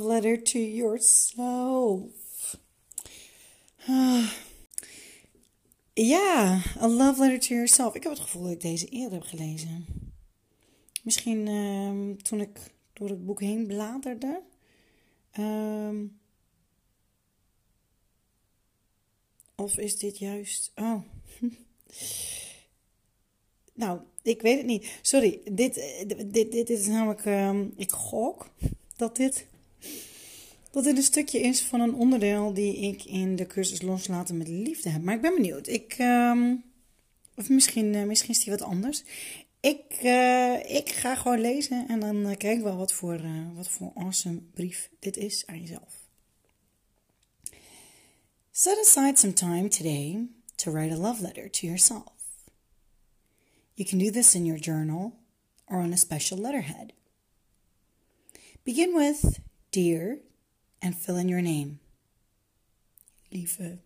Letter to yourself. Uh, ja, a love letter to yourself. Ik heb het gevoel dat ik deze eerder heb gelezen. Misschien uh, toen ik door het boek heen bladerde. Um, of is dit juist. Oh. nou, ik weet het niet. Sorry, dit, dit, dit is namelijk. Um, ik gok dat dit, dat dit een stukje is van een onderdeel die ik in de cursus Loslaten met Liefde heb. Maar ik ben benieuwd. Ik, um, of misschien, uh, misschien is die wat anders. Ik, uh, ik ga gewoon lezen en dan uh, kijk ik wel wat voor, wat voor awesome brief dit is aan jezelf. Set aside some time today to write a love letter to yourself. You can do this in your journal or on a special letterhead. Begin with Dear and fill in your name. Lieve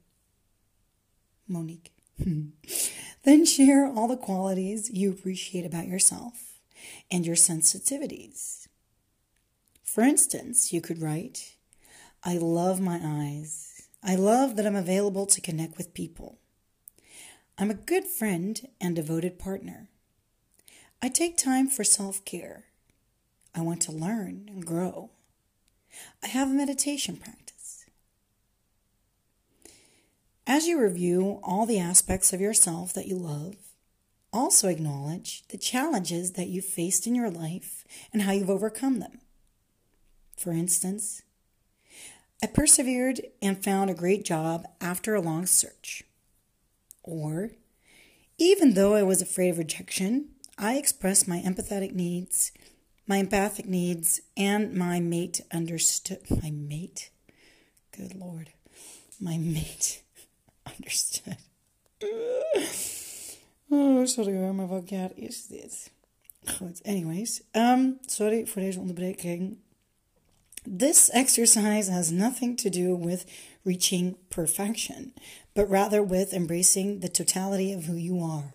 Monique. then share all the qualities you appreciate about yourself and your sensitivities. For instance, you could write, I love my eyes. I love that I'm available to connect with people. I'm a good friend and devoted partner. I take time for self care. I want to learn and grow. I have a meditation practice. As you review all the aspects of yourself that you love, also acknowledge the challenges that you've faced in your life and how you've overcome them. For instance, I persevered and found a great job after a long search. Or, even though I was afraid of rejection, I expressed my empathetic needs my empathic needs, and my mate understood. My mate? Good Lord. My mate understood. Oh, sorry hoor, maar welk jaar is dit? Goed, anyways. Um, sorry voor deze onderbreking. This exercise has nothing to do with reaching perfection, but rather with embracing the totality of who you are.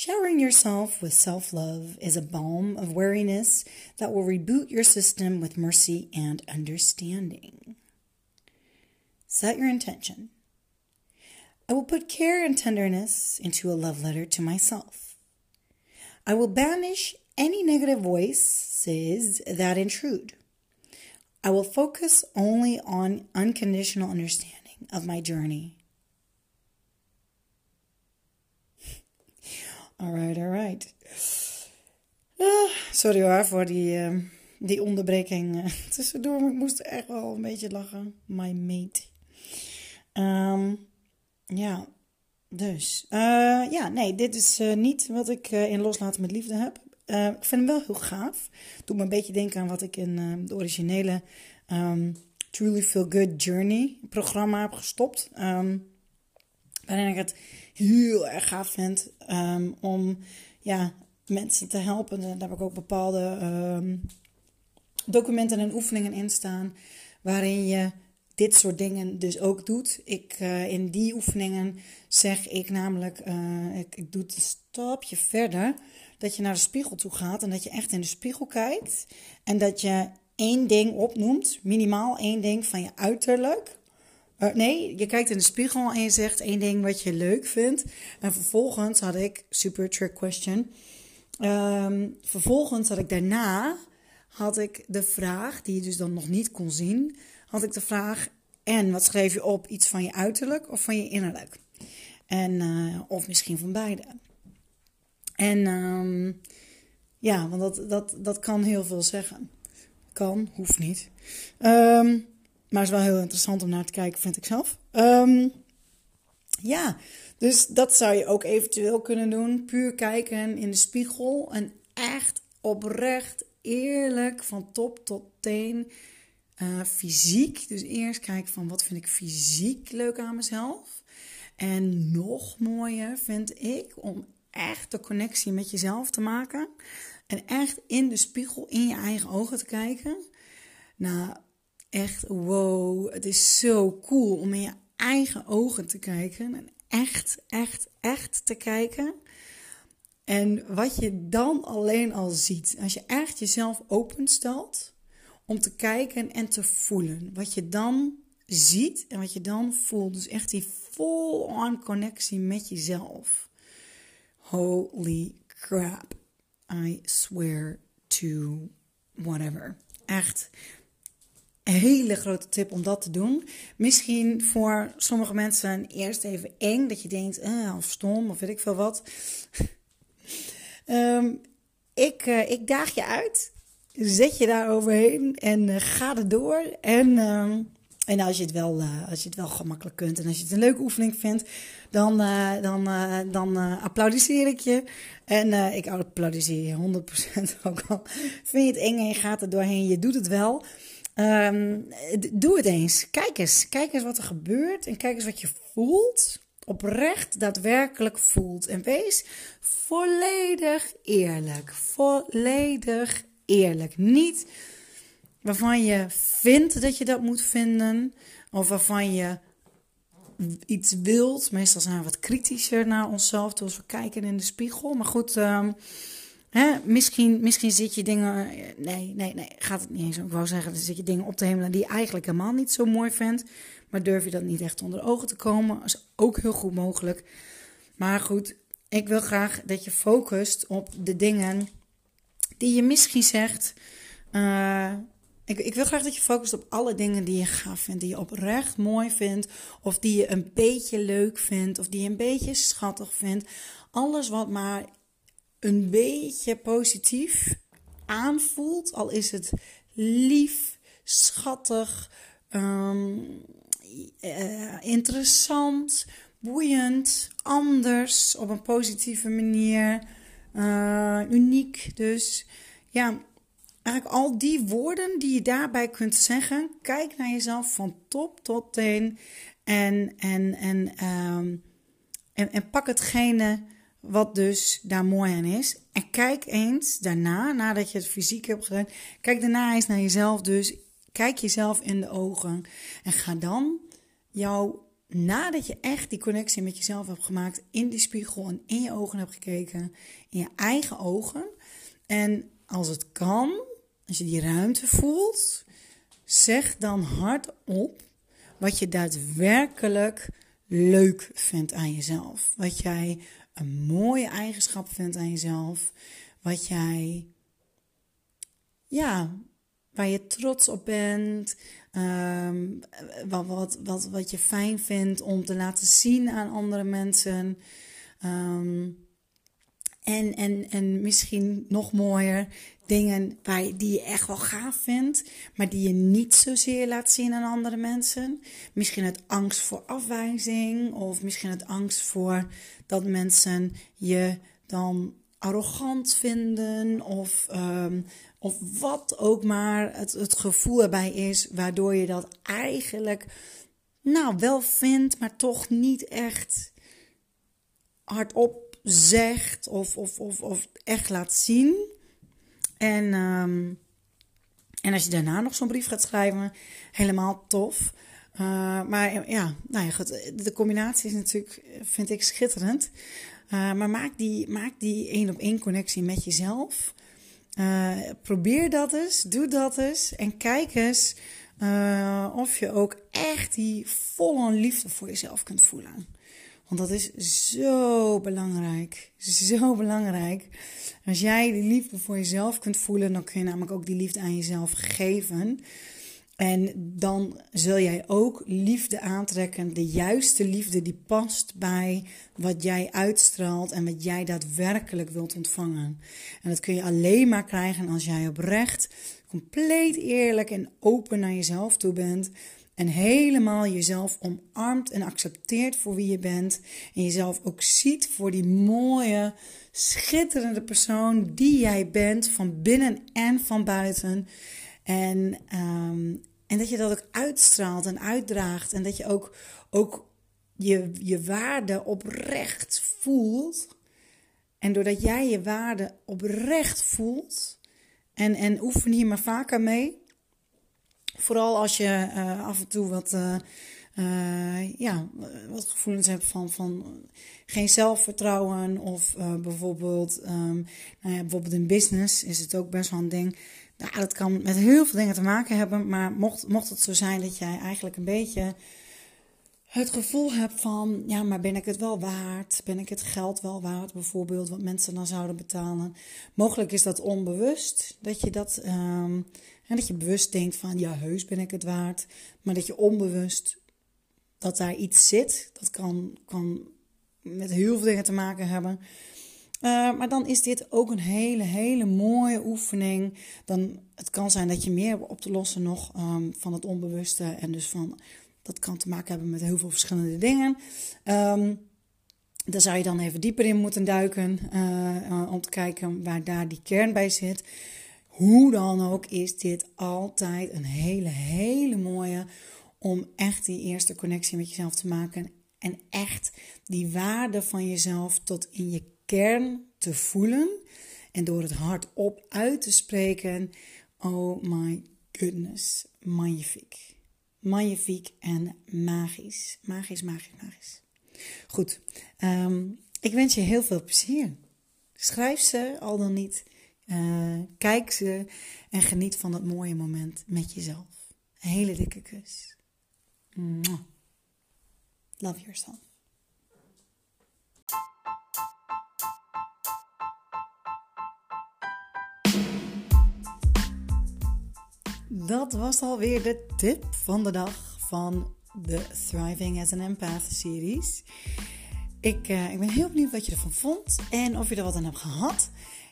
Showering yourself with self love is a balm of wariness that will reboot your system with mercy and understanding. Set your intention. I will put care and tenderness into a love letter to myself. I will banish any negative voices that intrude. I will focus only on unconditional understanding of my journey Alright, alright. Uh, sorry hoor voor die, uh, die onderbreking tussendoor, maar ik moest echt wel een beetje lachen. My mate. Um, ja, dus. ja, nee, dit is niet wat ik in Loslaten met Liefde heb. ik vind hem wel heel gaaf. Doet me een beetje denken aan wat ik in de originele Truly Feel Good Journey programma heb gestopt. Um, waarin ik het heel erg gaaf vind um, om ja, mensen te helpen. Daar heb ik ook bepaalde um, documenten en oefeningen in staan. Waarin je dit soort dingen dus ook doet. Ik, uh, in die oefeningen zeg ik namelijk, uh, ik, ik doe het een stapje verder. Dat je naar de spiegel toe gaat en dat je echt in de spiegel kijkt. En dat je één ding opnoemt, minimaal één ding van je uiterlijk. Uh, nee, je kijkt in de spiegel en je zegt één ding wat je leuk vindt. En vervolgens had ik, super trick question. Um, vervolgens had ik daarna, had ik de vraag, die je dus dan nog niet kon zien, had ik de vraag, en wat schreef je op? Iets van je uiterlijk of van je innerlijk? En, uh, of misschien van beide. En um, ja, want dat, dat, dat kan heel veel zeggen. Kan, hoeft niet. Um, maar is wel heel interessant om naar te kijken, vind ik zelf. Um, ja, dus dat zou je ook eventueel kunnen doen. Puur kijken in de spiegel en echt oprecht eerlijk van top tot teen. Uh, fysiek. Dus eerst kijken van wat vind ik fysiek leuk aan mezelf. En nog mooier vind ik om echt de connectie met jezelf te maken. En echt in de spiegel in je eigen ogen te kijken. Nou, echt wow. Het is zo cool om in je eigen ogen te kijken. En echt, echt, echt te kijken. En wat je dan alleen al ziet, als je echt jezelf openstelt om te kijken en te voelen, wat je dan ziet en wat je dan voelt, dus echt die full-on connectie met jezelf. Holy crap, I swear to whatever. Echt hele grote tip om dat te doen. Misschien voor sommige mensen eerst even eng, dat je denkt, eh, of stom, of weet ik veel wat. Ehm, ik, uh, ik daag je uit. Zet je daar overheen en uh, ga er door. En, ehm, en als, je het wel, uh, als je het wel gemakkelijk kunt en als je het een leuke oefening vindt, dan, dan, dan applaudisseer ik je. En ik applaudisseer je 100% ook al. Vind je het eng en je gaat er doorheen, je doet het wel. Um, doe het eens. Kijk eens. Kijk eens wat er gebeurt en kijk eens wat je voelt oprecht daadwerkelijk voelt. En wees volledig eerlijk. Volledig eerlijk. Niet waarvan je vindt dat je dat moet vinden. Of waarvan je iets wilt. Meestal zijn we wat kritischer naar onszelf. Toen we kijken in de spiegel. Maar goed. Um, Misschien, zit je dingen. Nee, nee, nee, gaat het niet eens. Ik wou zeggen, zit je dingen op te hemelen die je eigenlijk helemaal niet zo mooi vindt. Maar durf je dat niet echt onder ogen te komen? is ook heel goed mogelijk. Maar goed, ik wil graag dat je focust op de dingen die je misschien zegt. Uh, ik, ik, wil graag dat je focust op alle dingen die je gaaf vindt, die je oprecht mooi vindt, of die je een beetje leuk vindt, of die je een beetje schattig vindt. Alles wat maar een beetje positief aanvoelt, al is het lief, schattig, um, uh, interessant, boeiend, anders, op een positieve manier, uh, uniek. Dus ja, eigenlijk al die woorden die je daarbij kunt zeggen, kijk naar jezelf van top tot teen en, en, en, um, en, en pak hetgene wat dus daar mooi aan is. En kijk eens daarna, nadat je het fysiek hebt gedaan, kijk daarna eens naar jezelf. Dus kijk jezelf in de ogen. En ga dan jou, nadat je echt die connectie met jezelf hebt gemaakt, in die spiegel en in je ogen hebt gekeken, in je eigen ogen. En als het kan, als je die ruimte voelt, zeg dan hardop wat je daadwerkelijk leuk vindt aan jezelf. Wat jij een mooie eigenschap vindt aan jezelf. Wat jij, ja, waar je trots op bent. Ehm, wat, wat, wat, wat je fijn vindt om te laten zien aan andere mensen. Um, en, en, en misschien nog mooier, dingen waar, die je echt wel gaaf vindt, maar die je niet zozeer laat zien aan andere mensen. Misschien het angst voor afwijzing, of misschien het angst voor dat mensen je dan arrogant vinden, of, um, of wat ook maar het, het gevoel erbij is, waardoor je dat eigenlijk nou wel vindt, maar toch niet echt hardop zegt of, of, of, of echt laat zien. En, ehm, en als je daarna nog zo'n brief gaat schrijven, helemaal tof. Uh, maar ja, nou ja, goed, de combinatie is natuurlijk, vind ik, schitterend. Uh, maar maak die, maak die één op één connectie met jezelf. Uh, probeer dat eens, doe dat eens en kijk eens of je ook echt die volle liefde voor jezelf kunt voelen. Want dat is zo belangrijk. Zo belangrijk. Als jij die liefde voor jezelf kunt voelen, dan kun je namelijk ook die liefde aan jezelf geven. En dan zul jij ook liefde aantrekken, de juiste liefde die past bij wat jij uitstraalt en wat jij daadwerkelijk wilt ontvangen. En dat kun je alleen maar krijgen als jij oprecht, compleet eerlijk en open naar jezelf toe bent en helemaal jezelf omarmt en accepteert voor wie je bent. En jezelf ook ziet voor die mooie, schitterende persoon die jij bent, van binnen en van buiten. En, ehm, en dat je dat ook uitstraalt en uitdraagt. En dat je ook, ook je, je waarde oprecht voelt. En doordat jij je waarde oprecht voelt. En, en oefen hier maar vaker mee. Vooral als je uh, af en toe wat, uh, uh, ja, wat gevoelens hebt van, van geen zelfvertrouwen. Of bijvoorbeeld, um, nou ja, bijvoorbeeld in business is het ook best wel een ding. Nou, dat kan met heel veel dingen te maken hebben. Maar mocht, mocht het zo zijn dat jij eigenlijk een beetje het gevoel hebt van, ja, maar ben ik het wel waard? Ben ik het geld wel waard, bijvoorbeeld, wat mensen dan zouden betalen? Mogelijk is dat onbewust, dat je dat, um, dat je bewust denkt van, ja, heus ben ik het waard. Maar dat je onbewust, dat daar iets zit, dat kan, kan met heel veel dingen te maken hebben. Uh, maar dan is dit ook een hele, hele mooie oefening. Dan, het kan zijn dat je meer op te lossen nog um, van het onbewuste en dus van dat kan te maken hebben met heel veel verschillende dingen. Um, daar zou je dan even dieper in moeten duiken uh, om te kijken waar daar die kern bij zit. Hoe dan ook is dit altijd een hele, hele mooie om echt die eerste connectie met jezelf te maken. En echt die waarde van jezelf tot in je kern te voelen. En door het hardop uit te spreken. Oh my goodness, magnifiek magnifiek en magisch. Magisch, magisch, magisch. Goed, um, ik wens je heel veel plezier. Schrijf ze al dan niet. Uh, kijk ze en geniet van dat mooie moment met jezelf. Een hele dikke kus. Love yourself. Dat was alweer de tip van de dag van de Thriving as an Empath series. Ik, uh, ik ben heel benieuwd wat je ervan vond en of je er wat aan hebt gehad.